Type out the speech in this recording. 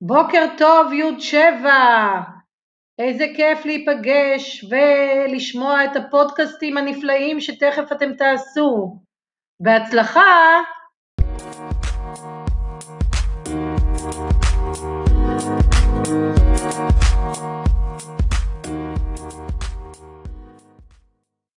בוקר טוב י' שבע, איזה כיף להיפגש ולשמוע את הפודקאסטים הנפלאים שתכף אתם תעשו. בהצלחה!